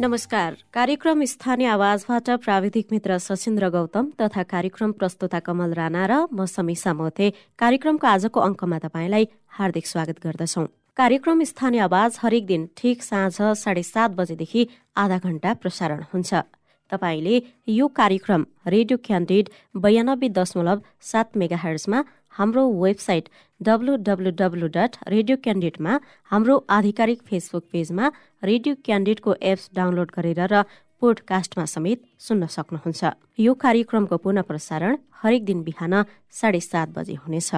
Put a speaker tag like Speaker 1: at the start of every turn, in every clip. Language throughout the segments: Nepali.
Speaker 1: नमस्कार। कार्यक्रम स्थानीय आवाजबाट प्राविधिक मित्र सशिन्द्र गौतम तथा कार्यक्रम प्रस्तुता कमल राणा र म समीसा मोथे कार्यक्रमको आजको अङ्कमा तपाईँलाई हार्दिक स्वागत गर्दछौ। कार्यक्रम स्थानीय आवाज हरेक दिन ठिक साँझ साढे सात बजेदेखि आधा घण्टा प्रसारण हुन्छ। तपाईँले यो कार्यक्रम रेडियो क्यान्डिड बयानब्बे दशमलव सात मेगा हर्समा हाम्रो वेबसाइट डब्लु डट रेडियो क्यान्डिडमा हाम्रो आधिकारिक फेसबुक पेजमा रेडियो क्यान्डिडको एप्स डाउनलोड गरेर र पोडकास्टमा समेत सुन्न सक्नुहुन्छ। यो कार्यक्रमको पुनः प्रसारण हरेक दिन बिहान साढे सात बजे हुनेछ।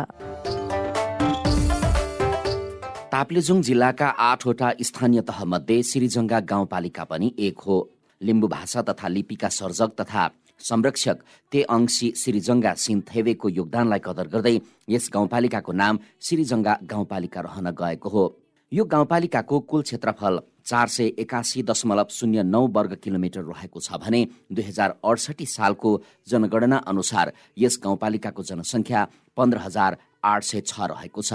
Speaker 2: ताप्लेजुङ जिल्लाका आठवटा स्थानीय तहमध्ये सिरिजङ्गा गाउँपालिका पनि एक हो। लिम्बू भाषा तथा लिपिका सर्जक तथा संरक्षक ते अंशी सिरिजङ्गा सिन्थेवेको योगदानलाई कदर गर्दै यस गाउँपालिकाको नाम सिरिजङ्गा गाउँपालिका रहन गएको हो। यो गाउँपालिकाको कुल क्षेत्रफल चार सय एकासी दशमलव शून्य नौ वर्ग किलोमिटर रहेको छ भने दुई हजार अडसठी सालको जनगणना अनुसार यस गाउँपालिकाको जनसङ्ख्या पन्ध्र हजार आठ सय छ रहेको छ।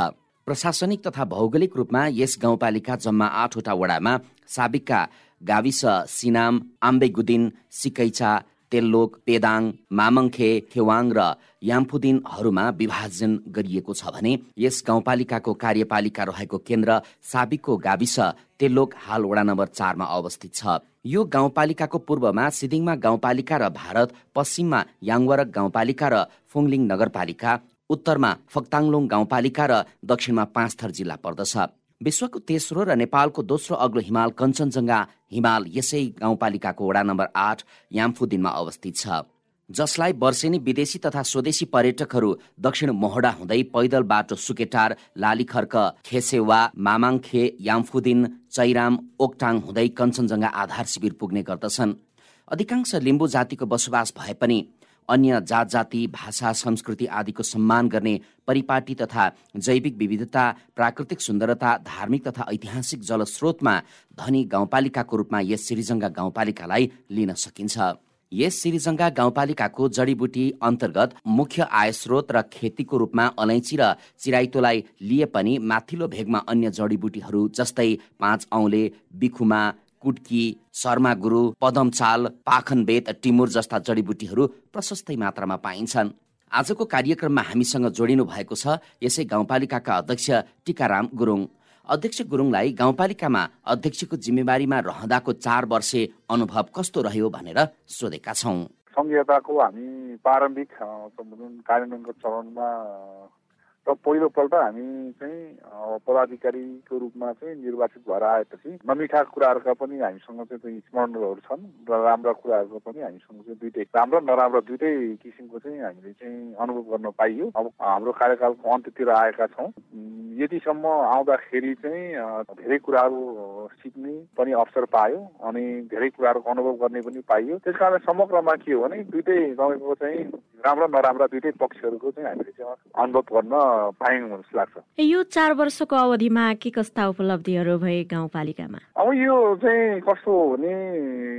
Speaker 2: प्रशासनिक तथा भौगोलिक रूपमा यस गाउँपालिका जम्मा आठवटा वडामा साबिकका गाविस सिनाम आम्बेगुदिन सिकैचा तेल्लोक पेदाङ मामङखे खेवाङ र याम्फुदिनहरूमा विभाजन गरिएको छ भने यस गाउँपालिकाको कार्यपालिका रहेको केन्द्र साबिकको गाविस तेल्लोक हाल वडा नम्बर चारमा अवस्थित छ। यो गाउँपालिकाको पूर्वमा सिदिङमा गाउँपालिका र भारत पश्चिममा याङवरक गाउँपालिका र फुङलिङ नगरपालिका उत्तरमा फक्ताङलोङ गाउँपालिका र दक्षिणमा पाँचथर जिल्ला पर्दछ। विश्वको तेस्रो र नेपालको दोस्रो अग्लो हिमाल कञ्चनजङ्घा हिमाल यसै गाउँपालिकाको वडा नम्बर आठ याम्फुदिनमा अवस्थित छ। जसलाई वर्षेनी विदेशी तथा स्वदेशी पर्यटकहरू दक्षिण मोहडा हुँदै पैदल बाटो सुकेटार लालीखर्क खेसेवा मामाङखे याम्फुदिन चैराम ओक्टाङ हुँदै कञ्चनजङ्घा आधार शिविर पुग्ने गर्दछन्। अधिकांश लिम्बू जातिको बसोबास भए पनि अन्य जात जाति भाषा संस्कृति आदिको सम्मान गर्ने परिपाटी तथा जैविक विविधता प्राकृतिक सुन्दरता धार्मिक तथा ऐतिहासिक जलस्रोतमा धनी गाउँपालिकाको रूपमा यस सिरिजङ्गा गाउँपालिकालाई लिन सकिन्छ। यस सिरिजङ्गा गाउँपालिकाको जडीबुटी अन्तर्गत मुख्य आय स्रोत र खेतीको रूपमा अलैँची र चिराइतोलाई लिए पनि माथिल्लो भेगमा अन्य जडीबुटीहरू जस्तै पाँच औले बिखुमा कुटकी शर्मा गुरु पदमचाल पाखनबेत टिमुर जस्ता जडीबुटीहरू प्रशस्तै मात्रामा पाइन्छन्। आजको कार्यक्रममा हामीसँग जोडिनु भएको छ यसै गाउँपालिकाका अध्यक्ष टिकाराम गुरुङ। अध्यक्ष गुरुङलाई गाउँपालिकामा अध्यक्षको जिम्मेवारीमा रहँदाको चार वर्षे अनुभव कस्तो रह्यो भनेर सोधेका छौँ।
Speaker 3: संहिताको हामी प्रारम्भिक कार्यान्वयनको चरणमा र पहिलोपल्ट हामी चाहिँ पदाधिकारीको रूपमा चाहिँ निर्वाचित भएर आएपछि नमिठा कुराहरूका पनि हामीसँग चाहिँ स्मरणहरू छन् र राम्रा कुराहरूको पनि हामीसँग चाहिँ दुइटै राम्रो नराम्रो दुइटै किसिमको चाहिँ हामीले चाहिँ अनुभव गर्न पाइयो। अब हाम्रो कार्यकालको अन्त्यतिर आएका छौँ। यतिसम्म आउँदाखेरि चाहिँ धेरै कुराहरू सिक्ने पनि अवसर पायो अनि धेरै कुराहरूको अनुभव गर्ने पनि पाइयो। त्यस कारण समग्रमा के हो भने दुइटै तपाईँको चाहिँ राम्रो नराम्रा दुइटै पक्षहरूको चाहिँ हामीले चाहिँ अनुभव गर्न पायौँ जस्तो लाग्छ।
Speaker 1: यो चार वर्षको अवधिमा के कस्ता उपलब्धिहरू भए गाउँपालिकामा?
Speaker 3: अब यो चाहिँ कस्तो हो भने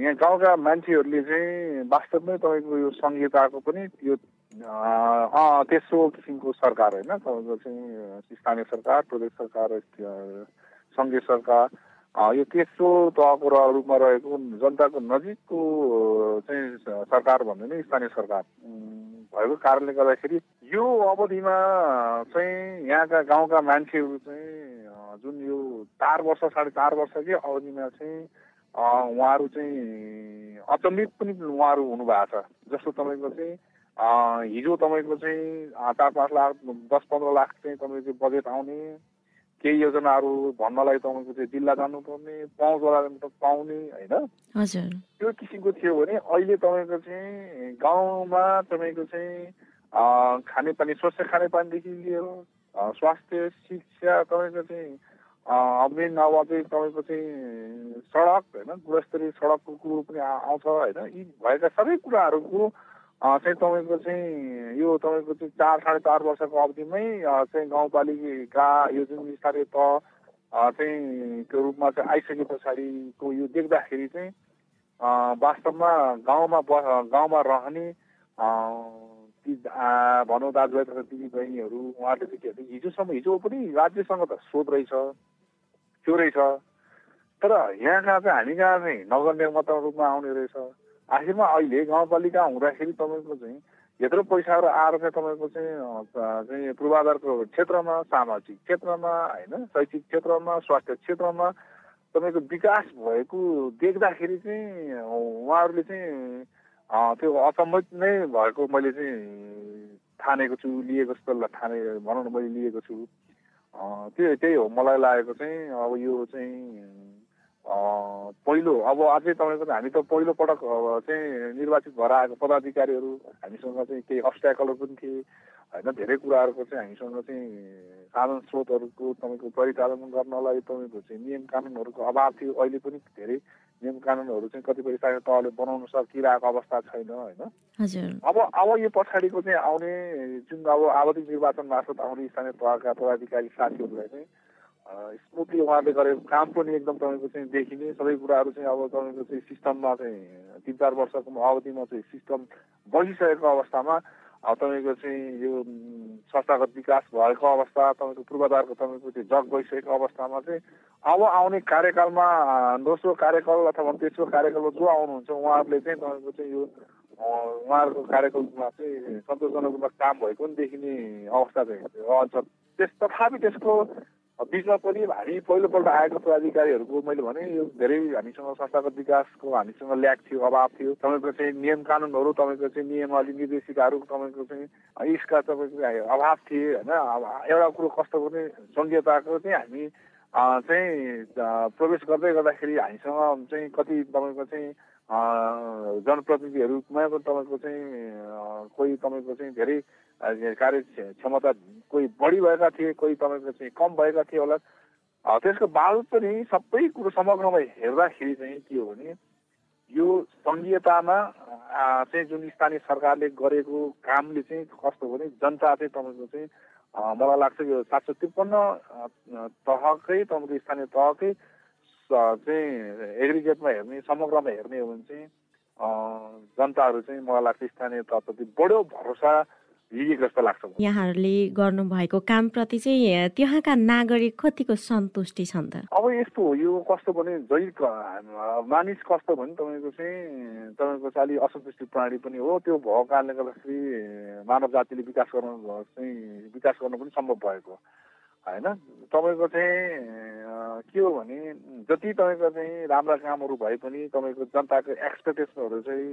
Speaker 3: यहाँ गाउँका मान्छेहरूले चाहिँ वास्तवमै तपाईँको यो संहिताको पनि यो तेस्रो किसिमको सरकार होइन। तपाईँको चाहिँ स्थानीय सरकार प्रदेश सरकार सङ्घीय सरकार यो तेस्रो तहको रूपमा रहेको जनताको नजिकको चाहिँ सरकार भन्ने नै स्थानीय सरकार भएको कारणले गर्दाखेरि यो अवधिमा चाहिँ यहाँका गाउँका मान्छेहरू चाहिँ जुन यो चार वर्ष साढे चार वर्षकै अवधिमा चाहिँ उहाँहरू चाहिँ अचम्मित पनि उहाँहरू हुनुभएको छ जस्तो तपाईँको चाहिँ हिजो तपाईँको चाहिँ चार पाँच लाख दस पन्ध्र लाख चाहिँ तपाईँको बजेट आउने केही योजनाहरू भन्नलाई तपाईँको चाहिँ जिल्ला जानुपर्ने पाउँछवाला पाउने होइन? त्यो किसिमको थियो भने अहिले तपाईँको चाहिँ गाउँमा तपाईँको चाहिँ खानेपानी स्वच्छ खानेपानीदेखि लिएर स्वास्थ्य शिक्षा तपाईँको चाहिँ अब चाहिँ तपाईँको चाहिँ सडक होइन? गुणस्तरीय सडकको कुरो पनि आउँछ होइन? यी भएका सबै कुराहरूको चाहिँ तपाईँको चाहिँ यो तपाईँको चाहिँ चार साढे चार वर्षको अवधिमै चाहिँ गाउँपालिका यो जुन स्थानीय तह चाहिँ त्यो रूपमा चाहिँ आइसके पछाडिको यो देख्दाखेरि चाहिँ वास्तवमा गाउँमा गाउँमा रहने भनौँ दाजुभाइ तथा दिदीबहिनीहरू उहाँहरूले चाहिँ के हिजोसम्म हिजो पनि राज्यसँग त सोध रहेछ त्यो रहेछ। तर यहाँ कहाँ चाहिँ हामी कहाँ चाहिँ नगर्ने मात्र रूपमा आउने रहेछ? आखिरमा अहिले गाउँपालिका हुँदाखेरि तपाईँको चाहिँ यत्रो पैसाहरू आएर चाहिँ तपाईँको चाहिँ चाहिँ पूर्वाधारको क्षेत्रमा सामाजिक क्षेत्रमा होइन शैक्षिक क्षेत्रमा स्वास्थ्य क्षेत्रमा तपाईँको विकास भएको देख्दाखेरि चाहिँ उहाँहरूले चाहिँ त्यो अचम्मित नै भएको मैले चाहिँ ठानेको छु लिएको जस्तो ठाने भनौँ मैले लिएको छु। त्यो त्यही हो मलाई लागेको चाहिँ अब यो चाहिँ पहिलो अब अझै तपाईँको हामी त पहिलो पटक चाहिँ निर्वाचित भएर आएको पदाधिकारीहरू हामीसँग चाहिँ केही अब्सट्याकलहरू पनि थिए। होइन धेरै कुराहरूको चाहिँ हामीसँग चाहिँ साधन स्रोतहरूको तपाईँको परिचालन गर्नलाई तपाईँको चाहिँ नियम कानुनहरूको अभाव थियो। अहिले पनि धेरै नियम कानुनहरू चाहिँ कतिपय स्थानीय तहले बनाउन सकिरहेको अवस्था छैन होइन? अब अब यो पछाडिको चाहिँ आउने जुन अब आवधिक निर्वाचन मार्फत आउने स्थानीय तहका पदाधिकारी साथीहरूलाई चाहिँ स्मुथली उहाँहरूले गरेको काम पनि एकदम तपाईँको चाहिँ देखिने सबै कुराहरू चाहिँ अब तपाईँको चाहिँ सिस्टममा चाहिँ तिन चार वर्षको अवधिमा चाहिँ सिस्टम बसिसकेको अवस्थामा तपाईँको चाहिँ यो संस्थागत विकास भएको अवस्था तपाईँको पूर्वाधारको तपाईँको त्यो जग गइसकेको अवस्थामा चाहिँ अब आउने कार्यकालमा दोस्रो कार्यकाल अथवा तेस्रो कार्यकालमा जो आउनुहुन्छ उहाँहरूले चाहिँ तपाईँको चाहिँ यो उहाँहरूको कार्यकालमा चाहिँ सन्तोषजनक रूपमा काम भएको पनि देखिने अवस्था चाहिँ रहन्छ त्यस तथापि त्यसको बिचमा पनि हामी पहिलोपल्ट आएको पदाधिकारीहरूको मैले भने यो धेरै हामीसँग संस्थागत विकासको हामीसँग ल्याक थियो अभाव थियो। तपाईँको चाहिँ नियम कानुनहरू तपाईँको चाहिँ नियम अलि निर्देशिकाहरू तपाईँको चाहिँ यसका तपाईँको अभाव थिए होइन? एउटा कुरो कस्तो भने सङ्घीयताको चाहिँ हामी चाहिँ प्रवेश गर्दै गर्दाखेरि हामीसँग चाहिँ कति तपाईँको चाहिँ जनप्रतिनिधिहरूमा तपाईँको चाहिँ कोही तपाईँको चाहिँ धेरै कार्य क्षमता कोही बढी भएका थिए कोही तपाईँको चाहिँ कम भएका थिए होला। त्यसको बावजुद पनि सबै कुरो समग्रमा हेर्दाखेरि चाहिँ के हो भने यो सङ्घीयतामा चाहिँ जुन स्थानीय सरकारले गरेको कामले चाहिँ कस्तो भने जनता चाहिँ तपाईँको चाहिँ मलाई लाग्छ यो सात सय त्रिपन्न तहकै तपाईँको स्थानीय तहकै चाहिँ एग्रिगेटमा हेर्ने समग्रमा हेर्ने हो भने चाहिँ जनताहरू चाहिँ मलाई लाग्छ स्थानीय तहप्रति बढो भरोसा जस्तो लाग्छ
Speaker 1: यहाँहरूले गर्नुभएको कामप्रति चाहिँ त्यहाँका नागरिक कतिको सन्तुष्टि छन् त?
Speaker 3: अब यस्तो हो यो कस्तो भने जैविक मानिस कस्तो भने तपाईँको चाहिँ तपाईँको चाहिँ अलिक असन्तुष्टि प्रणाली पनि हो। त्यो भएको कारणले गर्दाखेरि मानव जातिले विकास गर्नु चाहिँ विकास गर्नु पनि सम्भव भएको होइन? तपाईँको चाहिँ के हो भने जति तपाईँको चाहिँ राम्रा कामहरू भए पनि तपाईँको जनताको एक्सपेक्टेसनहरू चाहिँ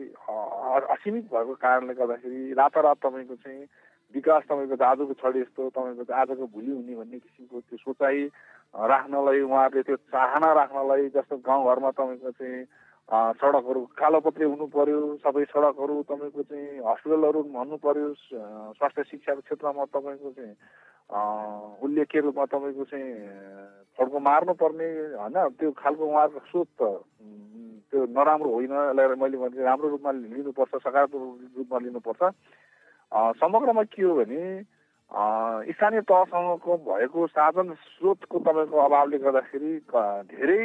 Speaker 3: असीमित भएको कारणले गर्दाखेरि रातारात तपाईँको चाहिँ विकास तपाईँको आजको छडी यस्तो तपाईँको आजको भोलि हुने भन्ने किसिमको त्यो सोचाइ राख्नलाई उहाँहरूले त्यो चाहना राख्नलाई जस्तो गाउँघरमा तपाईँको चाहिँ सडकहरू कालोपत्रे हुनु पर्यो सबै सडकहरू तपाईँको चाहिँ हस्पिटलहरू भन्नु पर्यो स्वास्थ्य शिक्षाको क्षेत्रमा तपाईँको चाहिँ उल्लेख्य रूपमा तपाईँको चाहिँ फड्को मार्नुपर्ने होइन? त्यो खालको उहाँहरूको सोच त त्यो नराम्रो होइन यसलाई मैले भने राम्रो रूपमा लिनुपर्छ सकारात्मक रूपमा लिनुपर्छ। समग्रमा के हो भने स्थानीय तहसँगको भएको साधन स्रोतको तपाईँको अभावले गर्दाखेरि धेरै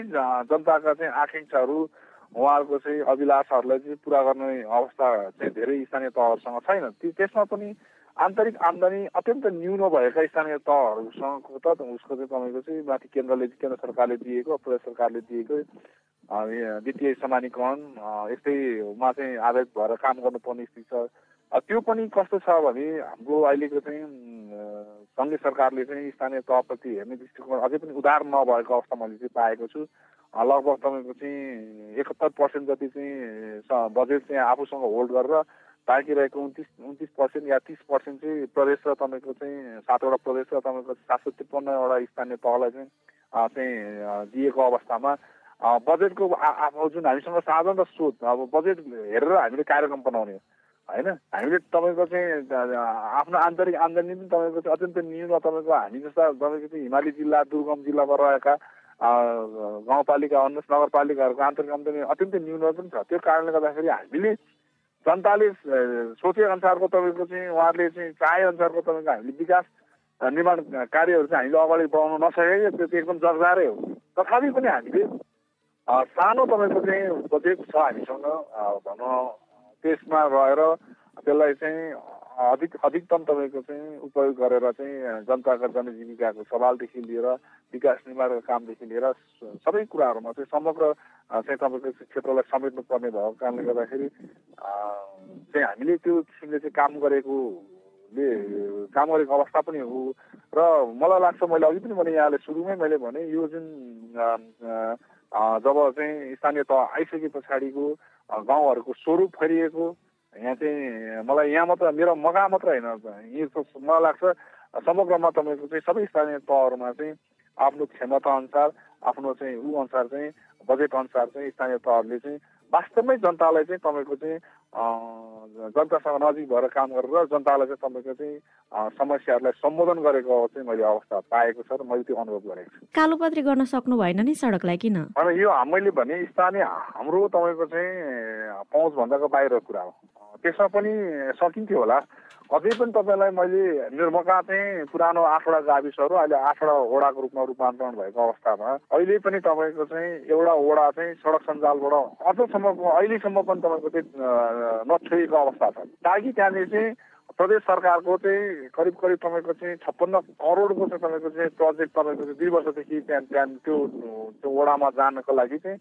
Speaker 3: जनताका चाहिँ आकाङ्क्षाहरू उहाँहरूको चाहिँ अभिलाषाहरूलाई चाहिँ पुरा गर्ने अवस्था चाहिँ धेरै स्थानीय तहहरूसँग छैन। त्यसमा पनि आन्तरिक आम्दानी अत्यन्त न्यून भएका स्थानीय तहहरूसँगको त उसको चाहिँ तपाईँको चाहिँ माथि केन्द्रले केन्द्र सरकारले दिएको प्रदेश सरकारले दिएको वित्तीय समानीकरण यस्तैमा चाहिँ आधारित भएर काम गर्नुपर्ने स्थिति छ। त्यो पनि कस्तो छ भने हाम्रो अहिलेको चाहिँ सङ्घीय सरकारले चाहिँ स्थानीय तहप्रति हेर्ने दृष्टिकोण अझै पनि उदार नभएको अवस्था मैले चाहिँ पाएको छु। लगभग तपाईँको चाहिँ एकहत्तर पर्सेन्ट जति चाहिँ बजेट चाहिँ आफूसँग होल्ड गरेर बाँकी रहेको उन्तिस उन्तिस पर्सेन्ट या तिस पर्सेन्ट चाहिँ प्रदेश र तपाईँको चाहिँ सातवटा प्रदेश र तपाईँको सात सय त्रिपन्नवटा स्थानीय तहलाई चाहिँ चाहिँ दिएको अवस्थामा बजेटको जुन हामीसँग साधन र स्रोत अब बजेट हेरेर हामीले कार्यक्रम बनाउने होइन? हामीले तपाईँको चाहिँ आफ्नो आन्तरिक आम्दानी पनि तपाईँको चाहिँ अत्यन्त न्यून तपाईँको हामी जस्ता तपाईँको चाहिँ हिमाली जिल्ला दुर्गम जिल्लामा रहेका गाउँपालिका अन्य नगरपालिकाहरूको आन्तरिक आम्दानी अत्यन्तै न्यून पनि छ। त्यो कारणले गर्दाखेरि हामीले जनताले सोचे अनुसारको तपाईँको चाहिँ उहाँहरूले चाहिँ चाहे अनुसारको तपाईँको हामीले विकास निर्माण कार्यहरू चाहिँ हामीले अगाडि बढाउन नसकेको त्यो चाहिँ एकदम जगजारै हो। तथापि पनि हामीले सानो तपाईँको चाहिँ बजेट छ हामीसँग भनौँ त्यसमा रहेर त्यसलाई चाहिँ अधिक अधिकतम तपाईँको चाहिँ उपयोग गरेर चाहिँ जनताका जनजीविकाको सवालदेखि लिएर विकास निर्माणको कामदेखि लिएर सबै कुराहरूमा चाहिँ समग्र चाहिँ तपाईँको क्षेत्रलाई समेट्नु पर्ने भएको कारणले गर्दाखेरि चाहिँ हामीले त्यो किसिमले चाहिँ काम गरेकोले काम गरेको अवस्था पनि हो। र मलाई लाग्छ मैले अघि पनि भने यहाँले सुरुमै मैले भने यो जुन जब चाहिँ स्थानीय तह आइसके पछाडिको गाउँहरूको स्वरूप फैलिएको यहाँ चाहिँ मलाई यहाँ मात्र मेरो मगा मात्र होइन यो मलाई लाग्छ समग्रमा तपाईँको चाहिँ सबै स्थानीय तहहरूमा चाहिँ आफ्नो क्षमता अनुसार आफ्नो चाहिँ ऊ अनुसार चाहिँ बजेट अनुसार चाहिँ स्थानीय तहहरूले चाहिँ वास्तवमै जनतालाई चाहिँ तपाईँको चाहिँ जनतासँग नजिक भएर काम गरेर जनतालाई चाहिँ तपाईँको चाहिँ समस्याहरूलाई सम्बोधन गरेको चाहिँ मैले अवस्था पाएको छ र मैले त्यो अनुभव गरेको छु।
Speaker 1: कालोपत्री गर्न सक्नु भएन नि सडकलाई किन?
Speaker 3: अनि यो मैले भने स्थानीय हाम्रो तपाईँको चाहिँ पहुँच भन्दाको बाहिर कुरा हो। त्यसमा पनि सकिन्थ्यो होला। अझै पनि तपाईँलाई मैले निर्मका चाहिँ पुरानो आठवटा गाविसहरू अहिले आठवटा वडाको रूपमा रूपान्तरण भएको अवस्थामा अहिले पनि तपाईँको चाहिँ एउटा वडा चाहिँ सडक सञ्जालबाट अझसम्मको अहिलेसम्म पनि तपाईँको चाहिँ नछोइएको अवस्था छ ताकि त्यहाँनिर चाहिँ प्रदेश सरकारको चाहिँ करिब करिब तपाईँको चाहिँ छप्पन्न करोडको चाहिँ तपाईँको चाहिँ प्रोजेक्ट तपाईँको चाहिँ दुई वर्षदेखि त्यहाँ त्यहाँ त्यो त्यो वडामा जानको लागि चाहिँ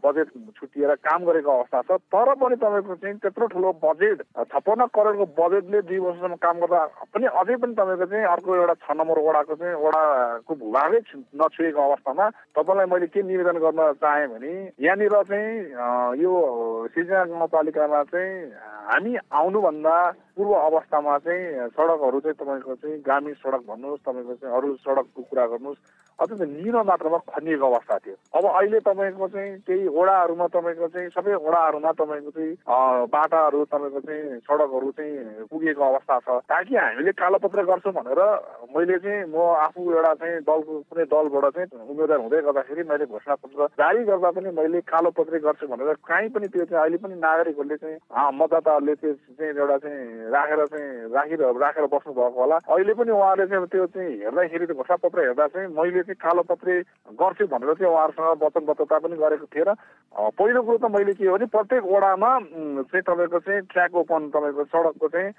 Speaker 3: बजेट छुटिएर काम गरेको अवस्था छ। तर पनि तपाईँको चाहिँ त्यत्रो ठुलो बजेट छप्पन्न करोडको बजेटले दुई वर्षसम्म काम गर्दा पनि अझै पनि तपाईँको चाहिँ अर्को एउटा छ नम्बर वडाको चाहिँ वडाको भूभागै नछुएको अवस्थामा तपाईँलाई मैले के निवेदन गर्न चाहेँ भने यहाँनिर चाहिँ यो सिर्जना गाउँपालिकामा चाहिँ हामी आउनुभन्दा पूर्व अवस्थामा चाहिँ सडकहरू चाहिँ तपाईँको चाहिँ ग्रामीण सडक भन्नुहोस् तपाईँको चाहिँ अरू सडकको कुरा गर्नुहोस् अत्यन्त निलो मात्रामा खनिएको अवस्था थियो। अब अहिले तपाईँको चाहिँ केही वडाहरूमा तपाईँको चाहिँ सबै वडाहरूमा तपाईँको चाहिँ बाटाहरू तपाईँको चाहिँ सडकहरू चाहिँ पुगेको अवस्था छ। ताकि हामीले कालोपत्र गर्छौँ भनेर मैले चाहिँ म आफू एउटा चाहिँ दलको कुनै दलबाट चाहिँ उम्मेद्वार हुँदै गर्दाखेरि मैले घोषणापत्र जारी गर्दा पनि मैले कालोपत्रै गर्छु भनेर कहीँ पनि त्यो चाहिँ अहिले पनि नागरिकहरूले चाहिँ मतदाताहरूले त्यो चाहिँ एउटा चाहिँ राखेर चाहिँ राखिर राखेर बस्नु भएको होला। अहिले पनि उहाँले चाहिँ त्यो चाहिँ हेर्दाखेरि त्यो घोषणापत्र हेर्दा चाहिँ मैले चाहिँ कालोपत्रे गर्छु भनेर चाहिँ उहाँहरूसँग वचनबद्धता पनि गरेको थिएँ र पहिलो कुरो त मैले के हो भने प्रत्येक वडामा चाहिँ तपाईँको चाहिँ ट्र्याक ओपन तपाईँको सडकको चाहिँ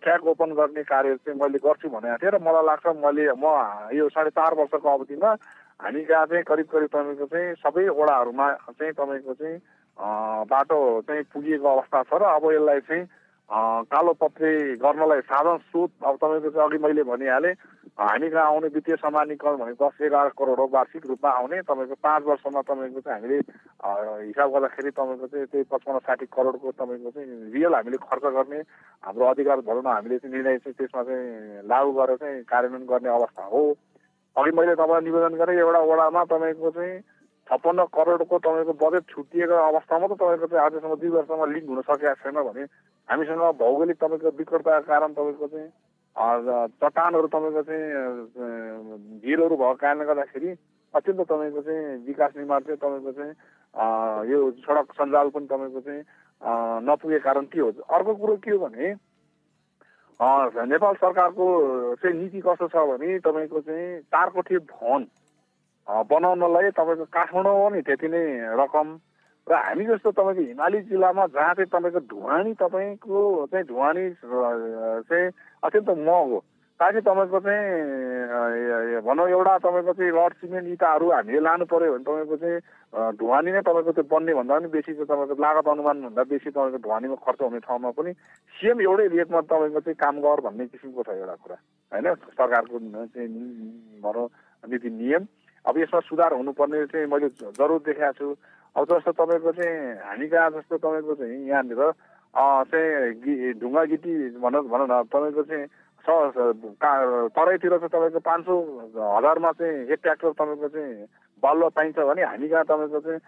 Speaker 3: ट्र्याक ओपन गर्ने कार्य चाहिँ मैले गर्छु भनेको थिएँ र मलाई लाग्छ मैले म यो साढे चार वर्षको अवधिमा हामी कहाँ चाहिँ करिब करिब तपाईँको चाहिँ सबै वडाहरूमा चाहिँ तपाईँको चाहिँ बाटो चाहिँ पुगिएको अवस्था छ र अब यसलाई चाहिँ कालोपत्रे गर्नलाई साधन स्रोत अब तपाईँको चाहिँ अघि मैले भनिहालेँ हामी कहाँ आउने वित्तीय समानीकरण भनेको दस एघार करोड हो वार्षिक रूपमा आउने। तपाईँको पाँच वर्षमा तपाईँको चाहिँ हामीले हिसाब गर्दाखेरि तपाईँको चाहिँ त्यही पचपन्न साठी करोडको तपाईँको चाहिँ रियल हामीले खर्च गर्ने हाम्रो अधिकार भनौँ हामीले चाहिँ निर्णय चाहिँ त्यसमा चाहिँ लागू गरेर चाहिँ कार्यान्वयन गर्ने अवस्था हो। अघि मैले तपाईँलाई निवेदन गरेँ एउटा वडामा तपाईँको चाहिँ छप्पन्न करोडको तपाईँको बजेट छुटिएको अवस्थामा त तपाईँको चाहिँ आजसम्म दुई वर्षमा लिङ्क हुन सकेको छैन भने हामीसँग भौगोलिक तपाईँको विकटताको कारण तपाईँको चाहिँ चट्टानहरू तपाईँको चाहिँ भिरहरू भएको कारणले गर्दाखेरि अत्यन्त तपाईँको चाहिँ विकास निर्माण चाहिँ तपाईँको चाहिँ यो सडक सञ्जाल पनि तपाईँको चाहिँ नपुगेको कारण के हो? अर्को कुरो के हो भने नेपाल सरकारको चाहिँ नीति कस्तो छ भने तपाईँको चाहिँ चार कोठी भवन बनाउनलाई तपाईँको काठमाडौँ हो नि त्यति नै रकम। र हामी जस्तो तपाईँको हिमाली जिल्लामा जहाँ चाहिँ तपाईँको ढुवानी तपाईँको चाहिँ ढुवानी चाहिँ अत्यन्त महँगो। ताकि तपाईँको चाहिँ भनौँ एउटा तपाईँको चाहिँ रड सिमेन्ट इँटाहरू हामीले लानु पऱ्यो भने तपाईँको चाहिँ ढुवानी नै तपाईँको त्यो बन्ने भन्दा पनि बेसी चाहिँ तपाईँको लागत अनुमानभन्दा बेसी तपाईँको ढुवानीमा खर्च हुने ठाउँमा पनि सेम एउटै रेटमा तपाईँको चाहिँ काम गर भन्ने किसिमको छ एउटा कुरा। होइन सरकारको चाहिँ भनौँ नीति नियम। अब यसमा सुधार हुनुपर्ने चाहिँ मैले जरुर देखाएको छु। अब जस्तो तपाईँको चाहिँ हामी कहाँ जस्तो तपाईँको चाहिँ यहाँनिर चाहिँ ढुङ्गा गिटी भनौँ भनौँ न तपाईँको चाहिँ तराईतिर चाहिँ तपाईँको पाँच सौ हजारमा चाहिँ एक ट्र्याक्टर तपाईँको चाहिँ बालुवा पाइन्छ भने हामी कहाँ तपाईँको चाहिँ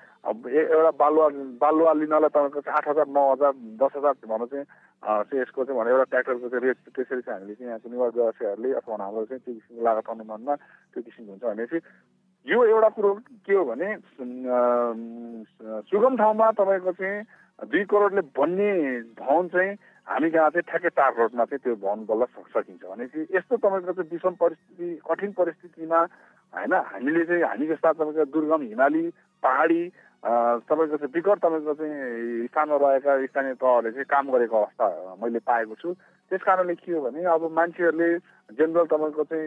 Speaker 3: एउटा बालुवा बालुवा लिनलाई तपाईँको चाहिँ आठ हजार नौ हजार दस हजार भनौँ चाहिँ यसको चाहिँ भने एउटा ट्र्याक्टरको चाहिँ रेट त्यसरी चाहिँ हामीले चाहिँ यहाँको निवास व्यवसायहरूले अथवा हाम्रो चाहिँ त्यो किसिमको लागत अनुमानमा त्यो किसिमको हुन्छ भनेपछि यो एउटा कुरो के हो भने सुगम ठाउँमा तपाईँको चाहिँ दुई करोडले बन्ने भवन चाहिँ हामी कहाँ चाहिँ ठ्याक्कै चार करोडमा चाहिँ त्यो भवन बल्ल सकिन्छ। भनेपछि यस्तो तपाईँको चाहिँ विषम परिस्थिति कठिन परिस्थितिमा होइन हामीले चाहिँ हामी जस्ता तपाईँको दुर्गम हिमाली पहाडी तपाईँको चाहिँ विकट तपाईँको चाहिँ स्थानमा रहेका स्थानीय तहले चाहिँ काम गरेको अवस्था मैले पाएको छु। त्यस कारणले के हो भने अब मान्छेहरूले जेनरल तपाईँको चाहिँ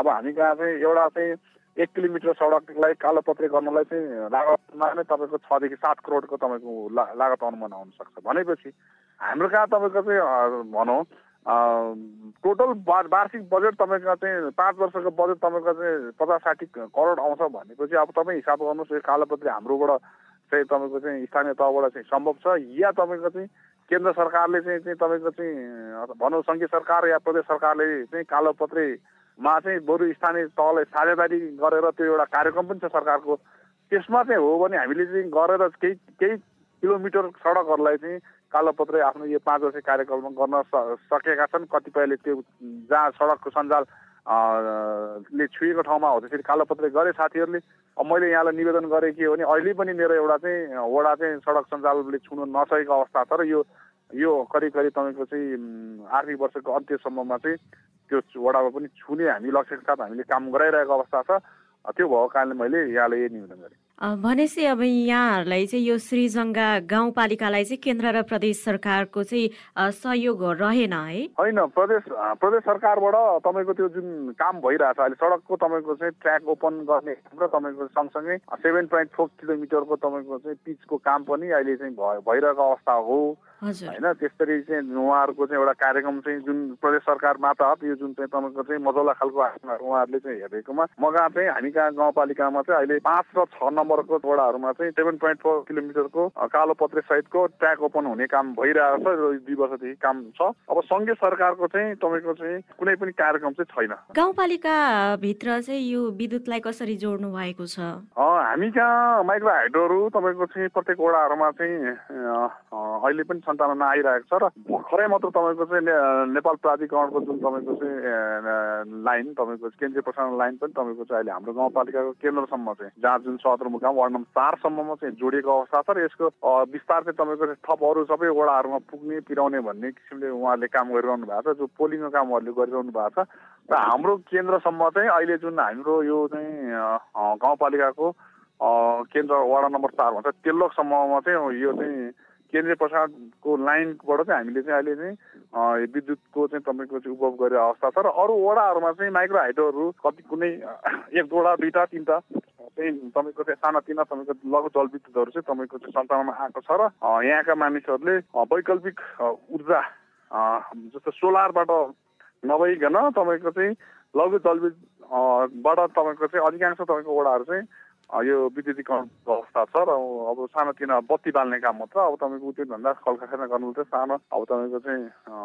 Speaker 3: अब हामी कहाँ चाहिँ एउटा चाहिँ एक किलोमिटर सडकलाई कालोपत्रे गर्नलाई चाहिँ लागतमा नै तपाईँको छदेखि सात करोडको तपाईँको लागत अनुमान आउन सक्छ। भनेपछि हाम्रो कहाँ तपाईँको चाहिँ भनौँ टोटल वार्षिक बजेट तपाईँको चाहिँ पाँच वर्षको बजेट तपाईँको चाहिँ पचास साठी करोड आउँछ भनेपछि अब तपाईँ हिसाब गर्नुहोस् यो कालोपत्री हाम्रोबाट चाहिँ तपाईँको चाहिँ स्थानीय तहबाट चाहिँ सम्भव छ या तपाईँको चाहिँ केन्द्र सरकारले चाहिँ तपाईँको चाहिँ भनौँ सङ्घीय सरकार या प्रदेश सरकारले चाहिँ कालोपत्रेमा चाहिँ बरु स्थानीय तहलाई साझेदारी गरेर त्यो एउटा कार्यक्रम पनि छ सरकारको। त्यसमा चाहिँ हो भने हामीले चाहिँ गरेर केही केही किलोमिटर सडकहरूलाई चाहिँ कालोपत्रे आफ्नो यो पाँच वर्ष कार्यक्रममा गर्न सकेका छन्। कतिपयले त्यो जहाँ सडकको सञ्जाल ले छुएको ठाउँमा हो त्यसरी कालोपत्रे गरे साथीहरूले। मैले यहाँलाई निवेदन गरेँ के हो भने अहिले पनि मेरो एउटा चाहिँ वडा चाहिँ सडक सञ्जालले छुनु नसकेको अवस्था छ र यो यो करिब करिब तपाईँको चाहिँ आर्थिक वर्षको अन्त्यसम्ममा चाहिँ त्यो वडामा पनि छुने हामी लक्ष्यका साथ हामीले काम गराइरहेको अवस्था छ। त्यो भएको कारणले मैले यहाँलाई यही निवेदन गरेँ।
Speaker 1: भनेपछि अब यहाँहरूलाई चाहिँ यो श्रीजङ्गा गाउँपालिकालाई चाहिँ केन्द्र र प्रदेश सरकारको चाहिँ सहयोग रहेन है?
Speaker 3: होइन प्रदेश प्रदेश सरकारबाट तपाईँको त्यो जुन काम भइरहेछ अहिले सडकको तपाईँको चाहिँ ट्र्याक ओपन गर्ने र तपाईँको सँगसँगै सेभेन पोइन्ट फोर किलोमिटरको तपाईँको चाहिँ पिचको काम पनि अहिले चाहिँ भइरहेको अवस्था हो। होइन त्यस्तरी चाहिँ उहाँहरूको चाहिँ एउटा कार्यक्रम चाहिँ जुन प्रदेश सरकार मार्फत यो जुन चाहिँ तपाईँको चाहिँ मजौला खालको उहाँहरूले चाहिँ हेरेकोमा म कहाँ चाहिँ हामी कहाँ गाउँपालिकामा चाहिँ अहिले पाँच र छ नम्बरको वडाहरूमा चाहिँ सेभेन पोइन्ट फोर किलोमिटरको कालो पत्रे सहितको ट्र्याक ओपन हुने काम भइरहेको छ दुई वर्षदेखि काम छ। अब सङ्घीय सरकारको चाहिँ तपाईँको चाहिँ कुनै पनि कार्यक्रम चाहिँ छैन।
Speaker 1: गाउँपालिका भित्र चाहिँ यो विद्युतलाई कसरी जोड्नु भएको छ?
Speaker 3: हामी कहाँ माइक्रो हाइड्रोहरू तपाईँको चाहिँ प्रत्येक वडाहरूमा चाहिँ अहिले पनि सन्तानमा आइरहेको छ र भर्खरै मात्र तपाईँको चाहिँ नेपाल प्राधिकरणको जुन तपाईँको चाहिँ लाइन तपाईँको केन्द्रीय प्रसारण लाइन पनि तपाईँको चाहिँ अहिले हाम्रो गाउँपालिकाको केन्द्रसम्म चाहिँ जहाँ जुन सदरमुकाम वार्ड नम्बर चारसम्ममा चाहिँ जोडिएको अवस्था छ र यसको विस्तार चाहिँ तपाईँको थप अरू सबै वडाहरूमा पुग्ने पिराउने भन्ने किसिमले उहाँहरूले काम गरिरहनु भएको छ जो पोलिङको काम उहाँहरूले गरिरहनु भएको छ र हाम्रो केन्द्रसम्म चाहिँ अहिले जुन हाम्रो यो चाहिँ गाउँपालिकाको केन्द्र वडा नम्बर चार भन्छ तेल्लोकसम्ममा चाहिँ यो चाहिँ केन्द्रीय प्रसादको लाइनबाट चाहिँ हामीले चाहिँ अहिले चाहिँ विद्युतको चाहिँ तपाईँको चाहिँ उपभोग गरेर अवस्था छ र अरू वडाहरूमा चाहिँ माइक्रो हाइड्रोहरू कति कुनै एक वडा दुईवटा तिनवटा चाहिँ तपाईँको चाहिँ सानातिना तपाईँको लघु जलविद्युतहरू चाहिँ तपाईँको चाहिँ सञ्चालनमा आएको छ र यहाँका मानिसहरूले वैकल्पिक ऊर्जा जस्तो सोलरबाट नभइकन तपाईँको चाहिँ लघु जलविद्युतबाट तपाईँको चाहिँ अधिकांश तपाईँको वडाहरू चाहिँ यो विद्युतीकरणको अवस्था छ र अब सानोतिनो बत्ती बाल्ने काम मात्र अब तपाईँको त्योभन्दा कलकारखाना गर्नु चाहिँ सानो। अब तपाईँको चाहिँ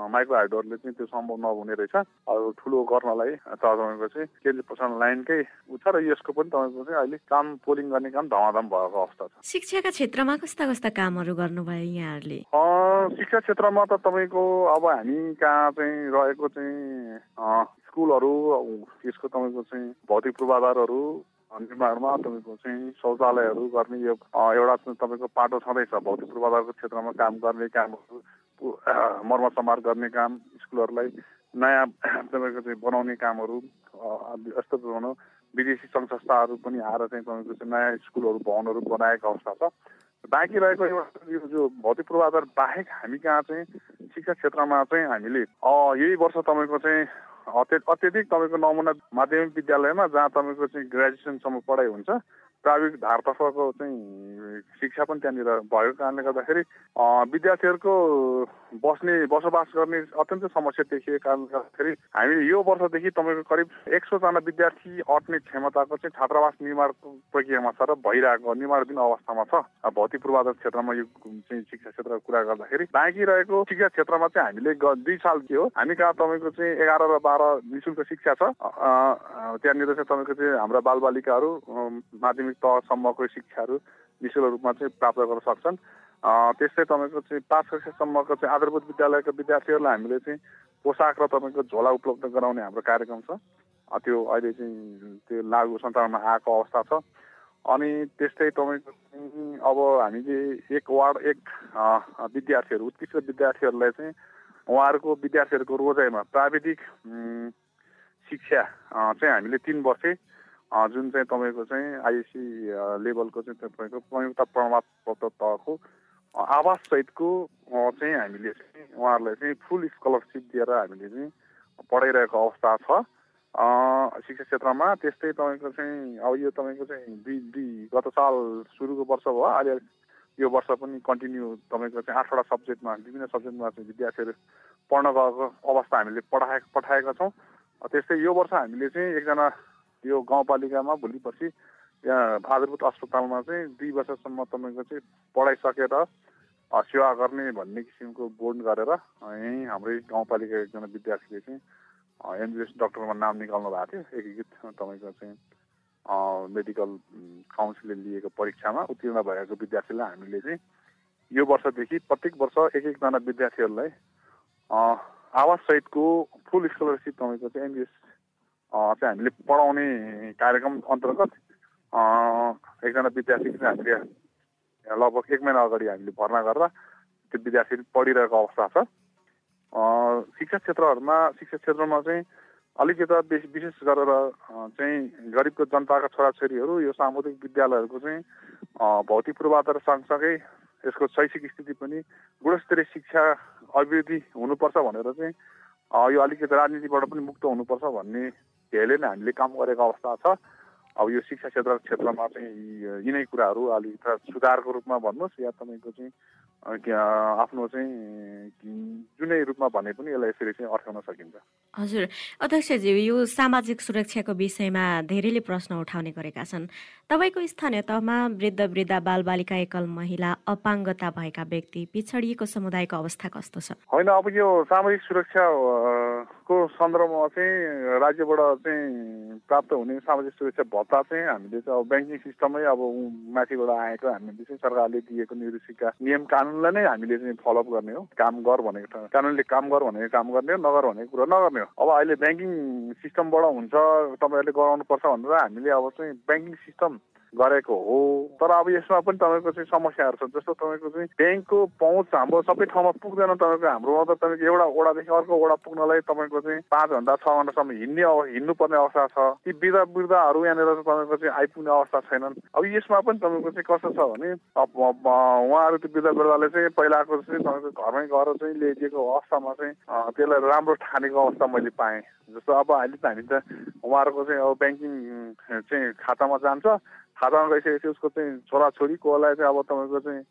Speaker 3: माइक्रो हाइड्रोहरूले चाहिँ त्यो सम्भव नहुने रहेछ। अब ठुलो गर्नलाई त तपाईँको चाहिँ केन्द्रीय प्रसारण लाइनकै उ छ र यसको पनि तपाईँको चाहिँ अहिले काम पोलिङ गर्ने काम धमाधम भएको अवस्था छ।
Speaker 1: शिक्षाका क्षेत्रमा कस्ता कस्ता कामहरू गर्नुभयो यहाँहरूले?
Speaker 3: शिक्षा क्षेत्रमा त तपाईँको अब हामी कहाँ चाहिँ रहेको चाहिँ स्कुलहरू यसको तपाईँको चाहिँ भौतिक पूर्वाधारहरू निर्माणमा तपाईँको चाहिँ शौचालयहरू गर्ने यो एउटा तपाईँको पाटो छँदैछ भौतिक पूर्वाधारको क्षेत्रमा काम गर्ने कामहरू मर्मत समार गर्ने काम स्कुलहरूलाई नयाँ तपाईँको चाहिँ बनाउने कामहरू यस्तो भनौँ विदेशी सङ्घ संस्थाहरू पनि आएर चाहिँ तपाईँको चाहिँ नयाँ स्कुलहरू भवनहरू बनाएको अवस्था छ। बाँकी रहेको एउटा यो जो भौतिक पूर्वाधार बाहेक हामी कहाँ चाहिँ शिक्षा क्षेत्रमा चाहिँ हामीले यही वर्ष तपाईँको चाहिँ अत्यधिक तपाईँको नमुना माध्यमिक विद्यालयमा जहाँ तपाईँको चाहिँ ग्रेजुएसनसम्म पढाइ हुन्छ प्राविधिक धारतर्फको चाहिँ शिक्षा पनि त्यहाँनिर भएको कारणले गर्दाखेरि विद्यार्थीहरूको बस्ने बसोबास गर्ने अत्यन्तै समस्या देखिएको कारणले गर्दाखेरि हामीले यो वर्षदेखि तपाईँको करिब एक सौजना विद्यार्थी अट्ने क्षमताको चाहिँ छात्रावास निर्माणको प्रक्रियामा छ र भइरहेको निर्माणाधीन अवस्थामा छ। भौतिक पूर्वाधार क्षेत्रमा यो चाहिँ शिक्षा क्षेत्रको कुरा गर्दाखेरि बाँकी रहेको शिक्षा क्षेत्रमा चाहिँ हामीले दुई साल के हो हामी कहाँ तपाईँको चाहिँ एघार र बाह्र निशुल्क शिक्षा छ। त्यहाँनिर चाहिँ तपाईँको चाहिँ हाम्रा बालबालिकाहरू माध्यमिक तहसम्मको शिक्षाहरू निशुल्क रूपमा चाहिँ प्राप्त गर्न सक्छन्। त्यस्तै तपाईँको चाहिँ पाँच कक्षासम्मको चाहिँ आधारभूत विद्यालयको विद्यार्थीहरूलाई हामीले चाहिँ पोसाक र तपाईँको झोला उपलब्ध गराउने हाम्रो कार्यक्रम छ। त्यो अहिले चाहिँ त्यो लागु सञ्चालनमा आएको अवस्था छ। अनि त्यस्तै तपाईँको अब हामीले एक वार्ड एक विद्यार्थीहरू उत्कृष्ट विद्यार्थीहरूलाई चाहिँ उहाँहरूको विद्यार्थीहरूको रोजाइमा प्राविधिक शिक्षा चाहिँ हामीले तिन वर्षे जुन चाहिँ तपाईँको चाहिँ आइएसी लेभलको चाहिँ तपाईँको संयुक्त प्रमाणपत्र तहको आवाससहितको चाहिँ हामीले चाहिँ उहाँहरूलाई चाहिँ फुल स्कलरसिप दिएर हामीले चाहिँ पढाइरहेको अवस्था छ। शिक्षा क्षेत्रमा त्यस्तै तपाईँको चाहिँ अब यो तपाईँको चाहिँ दुई दुई गत साल सुरुको वर्ष भयो अहिले यो वर्ष पनि कन्टिन्यू तपाईँको चाहिँ आठवटा सब्जेक्टमा विभिन्न सब्जेक्टमा चाहिँ विद्यार्थीहरू पढ्न गएको अवस्था हामीले पठाए पठाएका छौँ। त्यस्तै यो वर्ष हामीले चाहिँ एकजना यो गाउँपालिकामा भोलि पर्सि यहाँ आधारभूत अस्पतालमा चाहिँ दुई वर्षसम्म तपाईँको चाहिँ पढाइसकेर सेवा गर्ने भन्ने किसिमको बोर्ड गरेर यहीँ हाम्रै गाउँपालिका एकजना विद्यार्थीले चाहिँ एमबिएस डक्टरमा नाम निकाल्नु भएको थियो। एकीकृत तपाईँको चाहिँ मेडिकल काउन्सिलले लिएको परीक्षामा उत्तीर्ण भएको विद्यार्थीलाई हामीले चाहिँ यो वर्षदेखि प्रत्येक वर्ष एक एकजना विद्यार्थीहरूलाई आवाससहितको फुल स्कलरसिप तपाईँको चाहिँ एमबिएस चाहिँ हामीले पढाउने कार्यक्रम अन्तर्गत एकजना विद्यार्थी चाहिँ हामीले लगभग एक महिना अगाडि हामीले भर्ना गरेर त्यो विद्यार्थी पढिरहेको अवस्था छ। शिक्षा क्षेत्रहरूमा शिक्षा क्षेत्रमा चाहिँ अलिकति बेसी विशेष गरेर चाहिँ गरिबको जनताका छोराछोरीहरू यो सामुदायिक विद्यालयहरूको चाहिँ भौतिक पूर्वाधार सँगसँगै यसको शैक्षिक स्थिति पनि गुणस्तरीय शिक्षा अभिवृद्धि हुनुपर्छ भनेर चाहिँ यो अलिकति राजनीतिबाट पनि मुक्त हुनुपर्छ भन्ने ध्येयले नै हामीले काम गरेको अवस्था छ। अब यो शिक्षा क्षेत्र क्षेत्रमा चाहिँ यिनै कुराहरू अलिकति सुधारको रूपमा भन्नुहोस् या तपाईँको चाहिँ आफ्नो चाहिँ जुनै रूपमा भने पनि यसलाई यसरी चाहिँ अर्थाउन सकिन्छ।
Speaker 1: हजुर। अध्यक्षज्यू यो सामाजिक सुरक्षाको विषयमा धेरैले प्रश्न उठाउने गरेका छन्। तपाईँको स्थानीय तहमा वृद्ध वृद्ध बालबालिका एकल महिला अपाङ्गता भएका व्यक्ति पिछडिएको समुदायको अवस्था कस्तो छ?
Speaker 3: होइन अब यो सामाजिक सुरक्षाको सन्दर्भमा चाहिँ राज्यबाट चाहिँ प्राप्त हुने सामाजिक सुरक्षा भत्ता चाहिँ हामीले चाहिँ अब ब्याङ्किङ सिस्टमै अब माथिबाट आएको हामीले चाहिँ सरकारले दिएको निर्देशिका नियम कानुन कानुनलाई नै हामीले चाहिँ फलोअप गर्ने हो काम गर भनेको कानुनले काम गर भनेको काम गर्ने हो नगर भनेको कुरा नगर्ने हो। अब अहिले ब्याङ्किङ सिस्टमबाट हुन्छ तपाईँहरूले गराउनुपर्छ भनेर हामीले अब चाहिँ ब्याङ्किङ सिस्टम गरेको हो। तर अब यसमा पनि तपाईँको चाहिँ समस्याहरू छ। जस्तो तपाईँको चाहिँ ब्याङ्कको पहुँच हाम्रो सबै ठाउँमा पुग्दैन तपाईँको। हाम्रोमा त तपाईँको एउटा ओडादेखि अर्को ओडा पुग्नलाई तपाईँको चाहिँ पाँच घन्टा छ घन्टासम्म हिँड्ने हिँड्नुपर्ने अवस्था छ। ती वृद्ध वृद्धहरू यहाँनिर तपाईँको चाहिँ आइपुग्ने अवस्था छैनन्। अब यसमा पनि तपाईँको चाहिँ कस्तो छ भने उहाँहरू त्यो वृद्ध वृद्धले चाहिँ पहिलाको चाहिँ तपाईँको घरमै गएर चाहिँ ल्याइदिएको अवस्थामा चाहिँ त्यसलाई राम्रो ठानेको अवस्था मैले पाएँ। जस्तो अब अहिले त हामी त उहाँहरूको चाहिँ अब ब्याङ्किङ चाहिँ खातामा जान्छ। खातामा गइसकेपछि उसको चाहिँ छोराछोरी कोलाई चाहिँ अब तपाईँको चाहिँ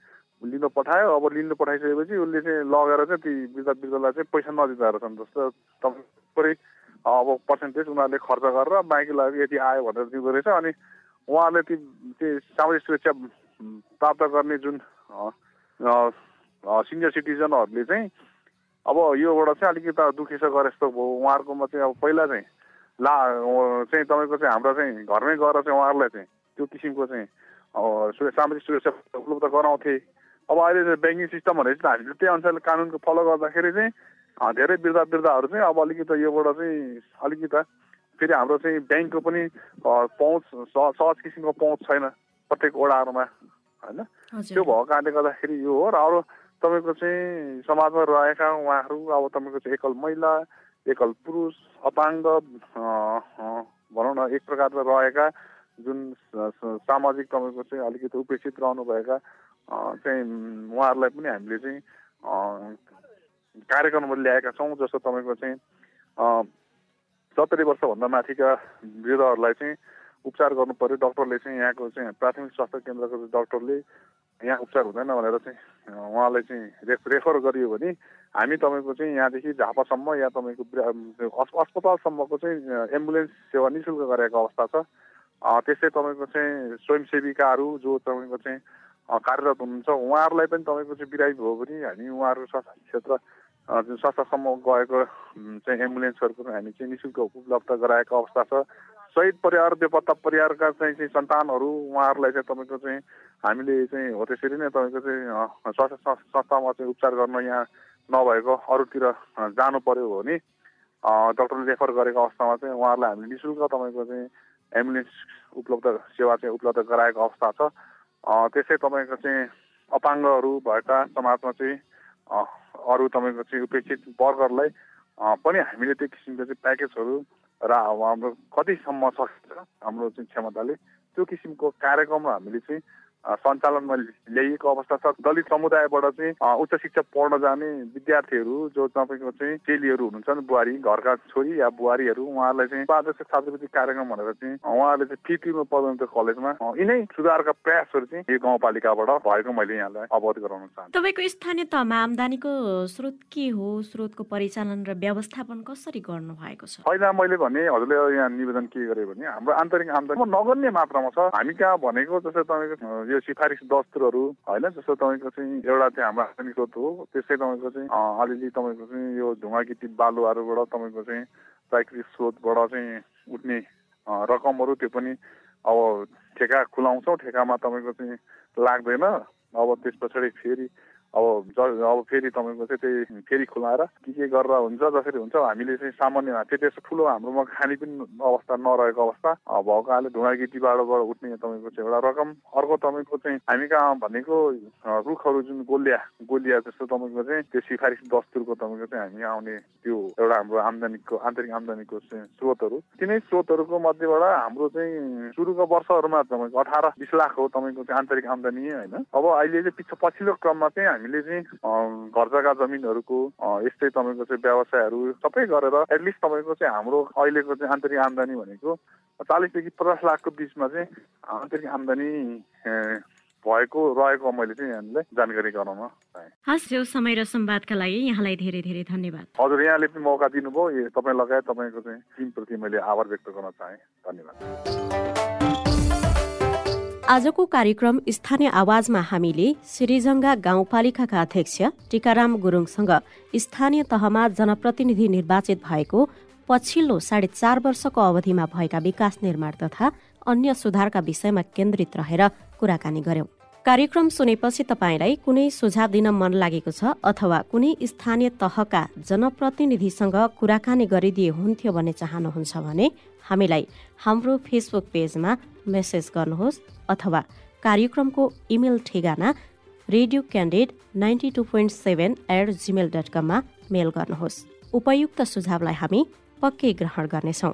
Speaker 3: लिनु पठायो। अब लिनु पठाइसकेपछि उसले चाहिँ लगेर चाहिँ ती वृद्ध वृद्धलाई चाहिँ पैसा नदिँदो रहेछन् जस्तो तपाईँ अब पर्सेन्टेज उनीहरूले खर्च गरेर बाँकीलाई यति आयो भनेर दिँदो रहेछ। अनि उहाँहरूले ती त्यो सामाजिक सुरक्षा प्राप्त गर्ने जुन सिनियर सिटिजनहरूले चाहिँ अब योबाट चाहिँ अलिकति दुखी छ गरे जस्तो भयो। उहाँहरूकोमा चाहिँ अब पहिला चाहिँ ला चाहिँ तपाईँको चाहिँ हाम्रो चाहिँ घरमै गएर चाहिँ उहाँहरूलाई चाहिँ त्यो किसिमको चाहिँ सामाजिक सुरक्षा उपलब्ध गराउँथे। अब अहिले चाहिँ ब्याङ्किङ सिस्टम भनेपछि चाहिँ हामीले त्यही अनुसारले कानुनको फलो गर्दाखेरि चाहिँ धेरै वृद्ध वृद्धहरू चाहिँ अब अलिकति योबाट चाहिँ अलिकति फेरि हाम्रो चाहिँ ब्याङ्कको पनि पहुँच सहज किसिमको पहुँच छैन प्रत्येक वडाहरूमा होइन? त्यो भएको कारणले गर्दाखेरि यो हो। र अरू तपाईँको चाहिँ समाजमा रहेका उहाँहरू अब तपाईँको चाहिँ एकल महिला एकल पुरुष अपाङ्ग भनौँ न एक प्रकारले रहेका जुन सामाजिक तपाईँको चाहिँ अलिकति उपेक्षित रहनुभएका चाहिँ उहाँहरूलाई पनि हामीले चाहिँ कार्यक्रमहरू ल्याएका छौँ जस्तो तपाईँको चाहिँ सत्तरी वर्षभन्दा माथिका वृद्धहरूलाई चाहिँ उपचार गर्नु पऱ्यो डक्टरले चाहिँ यहाँको चाहिँ प्राथमिक स्वास्थ्य केन्द्रको डक्टरले यहाँ उपचार हुँदैन भनेर चाहिँ उहाँलाई चाहिँ रेफ रेफर गरियो भने हामी तपाईँको चाहिँ यहाँदेखि झापासम्म या तपाईँको अस्पतालसम्मको चाहिँ एम्बुलेन्स सेवा नि शुल्क गरेको अवस्था छ। त्यस्तै तपाईँको चाहिँ स्वयंसेविकाहरू जो तपाईँको चाहिँ कार्यरत हुनुहुन्छ उहाँहरूलाई पनि तपाईँको चाहिँ बिरामी भयो भने हामी उहाँहरू स्वास्थ्य क्षेत्र जुन स्वास्थ्यसम्म गएको चाहिँ एम्बुलेन्सहरूको हामी चाहिँ नि शुल्क उपलब्ध गराएको अवस्था छ। शहीद परिवार बेपत्ता परिवारका चाहिँ चाहिँ सन्तानहरू उहाँहरूलाई चाहिँ तपाईँको चाहिँ हामीले चाहिँ हो त्यसरी नै तपाईँको चाहिँ स्वास्थ्य संस्थामा चाहिँ उपचार गर्न यहाँ नभएको अरूतिर जानु पर्यो भने डक्टरले रेफर गरेको अवस्थामा चाहिँ उहाँहरूलाई हामीले नि शुल्क तपाईँको चाहिँ एम्बुलेन्स उपलब्ध सेवा चाहिँ उपलब्ध गराएको अवस्था छ। त्यसै तपाईँको चाहिँ अपाङ्गहरू भएका समाजमा चाहिँ अरू तपाईँको चाहिँ उपेक्षित वर्गहरूलाई पनि हामीले त्यो किसिमको चाहिँ प्याकेजहरू र हाम्रो कतिसम्म सकिन्छ हाम्रो चाहिँ क्षमताले त्यो किसिमको कार्यक्रम हामीले चाहिँ सञ्चालनमा ल्याइएको अवस्था छ। दलित समुदायबाट चाहिँ उच्च शिक्षा पढ्न जाने विद्यार्थीहरू जो तपाईँको चाहिँ चेलीहरू हुनुहुन्छ बुहारी घरका छोरी या बुहारीहरू उहाँहरूलाई चाहिँ पादर्श छात्रवृत्ति कार्यक्रम भनेर चाहिँ उहाँहरूले चाहिँ फी तिर्नु पर्दैन कलेजमा यिनै सुधारका प्रयासहरू चाहिँ यो गाउँपालिकाबाट भएको मैले यहाँलाई अवगत गराउन चाहन्छु।
Speaker 1: तपाईँको स्थानीय तहमा आमदानीको स्रोत के हो? स्रोतको परिचालन र व्यवस्थापन कसरी गर्नु भएको छ?
Speaker 3: पहिला मैले भने हजुरले यहाँ निवेदन के गरेँ भने हाम्रो आन्तरिक आमदानी नगर्ने मात्रामा छ। हामी कहाँ भनेको जस्तै तपाईँको यो सिफारिस दस्तुरहरू होइन? जस्तो तपाईँको चाहिँ एउटा चाहिँ हाम्रो आर्सेनिक स्रोत हो त्यसै तपाईँको चाहिँ अलिअलि तपाईँको चाहिँ यो ढुङ्गा गिटी बालुवाहरूबाट तपाईँको चाहिँ प्राकृतिक स्रोतबाट चाहिँ उठ्ने रकमहरू त्यो पनि अब ठेका खुलाउँछौँ ठेकामा तपाईँको चाहिँ लाग्दैन। अब त्यस पछाडि फेरि अब अब फेरि तपाईँको चाहिँ त्यही फेरि खुलाएर के के गरेर हुन्छ जसरी हुन्छ हामीले चाहिँ सामान्य त्यो त्यस्तो ठुलो हाम्रोमा खाने पनि अवस्था नरहेको अवस्था भएको कारणले ढुङ्गा गिटीबाट उठ्ने तपाईँको चाहिँ एउटा रकम अर्को तपाईँको चाहिँ हामी कहाँ भनेको रुखहरू जुन गोलिया गोलिया जस्तो तपाईँको चाहिँ त्यो सिफारिस दस्तुरको तपाईँको चाहिँ हामी आउने त्यो एउटा हाम्रो आम्दानीको आन्तरिक आम्दानीको चाहिँ स्रोतहरू। तिनै स्रोतहरूको मध्येबाट हाम्रो चाहिँ सुरुको वर्षहरूमा तपाईँको अठार बिस लाख हो तपाईँको चाहिँ आन्तरिक आम्दानी होइन? अब अहिले चाहिँ पछि पछिल्लो क्रममा चाहिँ हामीले चाहिँ घर जग्गा जमिनहरूको यस्तै तपाईँको चाहिँ व्यवसायहरू सबै गरेर एटलिस्ट तपाईँको चाहिँ हाम्रो अहिलेको चाहिँ आन्तरिक आम्दानी भनेको चालिसदेखि पचास लाखको बिचमा चाहिँ आन्तरिक आम्दानी भएको रहेको मैले चाहिँ यहाँलाई जानकारी गराउन
Speaker 1: चाहेँ। हस् यो समय र संवादका लागि यहाँलाई धेरै धेरै धन्यवाद।
Speaker 3: हजुर यहाँले पनि मौका दिनुभयो। तपाईँ लगायत तपाईँको चाहिँ टिमप्रति मैले आभार व्यक्त गर्न चाहेँ। धन्यवाद।
Speaker 1: आजको कार्यक्रम स्थानीय आवाजमा हामीले सिरिजङ्गा गाउँपालिकाका अध्यक्ष टिकाराम गुरुङसँग स्थानीय तहमा जनप्रतिनिधि निर्वाचित भएको पछिल्लो साढे चार वर्षको अवधिमा भएका विकास निर्माण तथा अन्य सुधारका विषयमा केन्द्रित रहेर कुराकानी गर्यौं। कार्यक्रम सुनेपछि तपाईँलाई कुनै सुझाव दिन मन लागेको छ अथवा कुनै स्थानीय तहका जनप्रतिनिधिसँग कुराकानी गरिदिए हुन्थ्यो भन्ने चाहनुहुन्छ भने हामीलाई हाम्रो फेसबुक पेजमा मेसेज गर्नुहोस् अथवा कार्यक्रमको इमेल ठेगाना radio candid ninety two point seven eight Gmail dot कममा मेल गर्नुहोस्। उपयुक्त सुझावलाई हामी पक्कै ग्रहण गर्नेछौँ।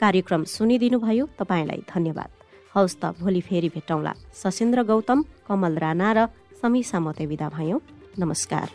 Speaker 1: कार्यक्रम सुनिदिनुभयो तपाईँलाई धन्यवाद। हौस् त भोलि फेरि भेटौँला। सशेन्द्र गौतम कमल राणा र समीसा मते विदा भयौँ। नमस्कार।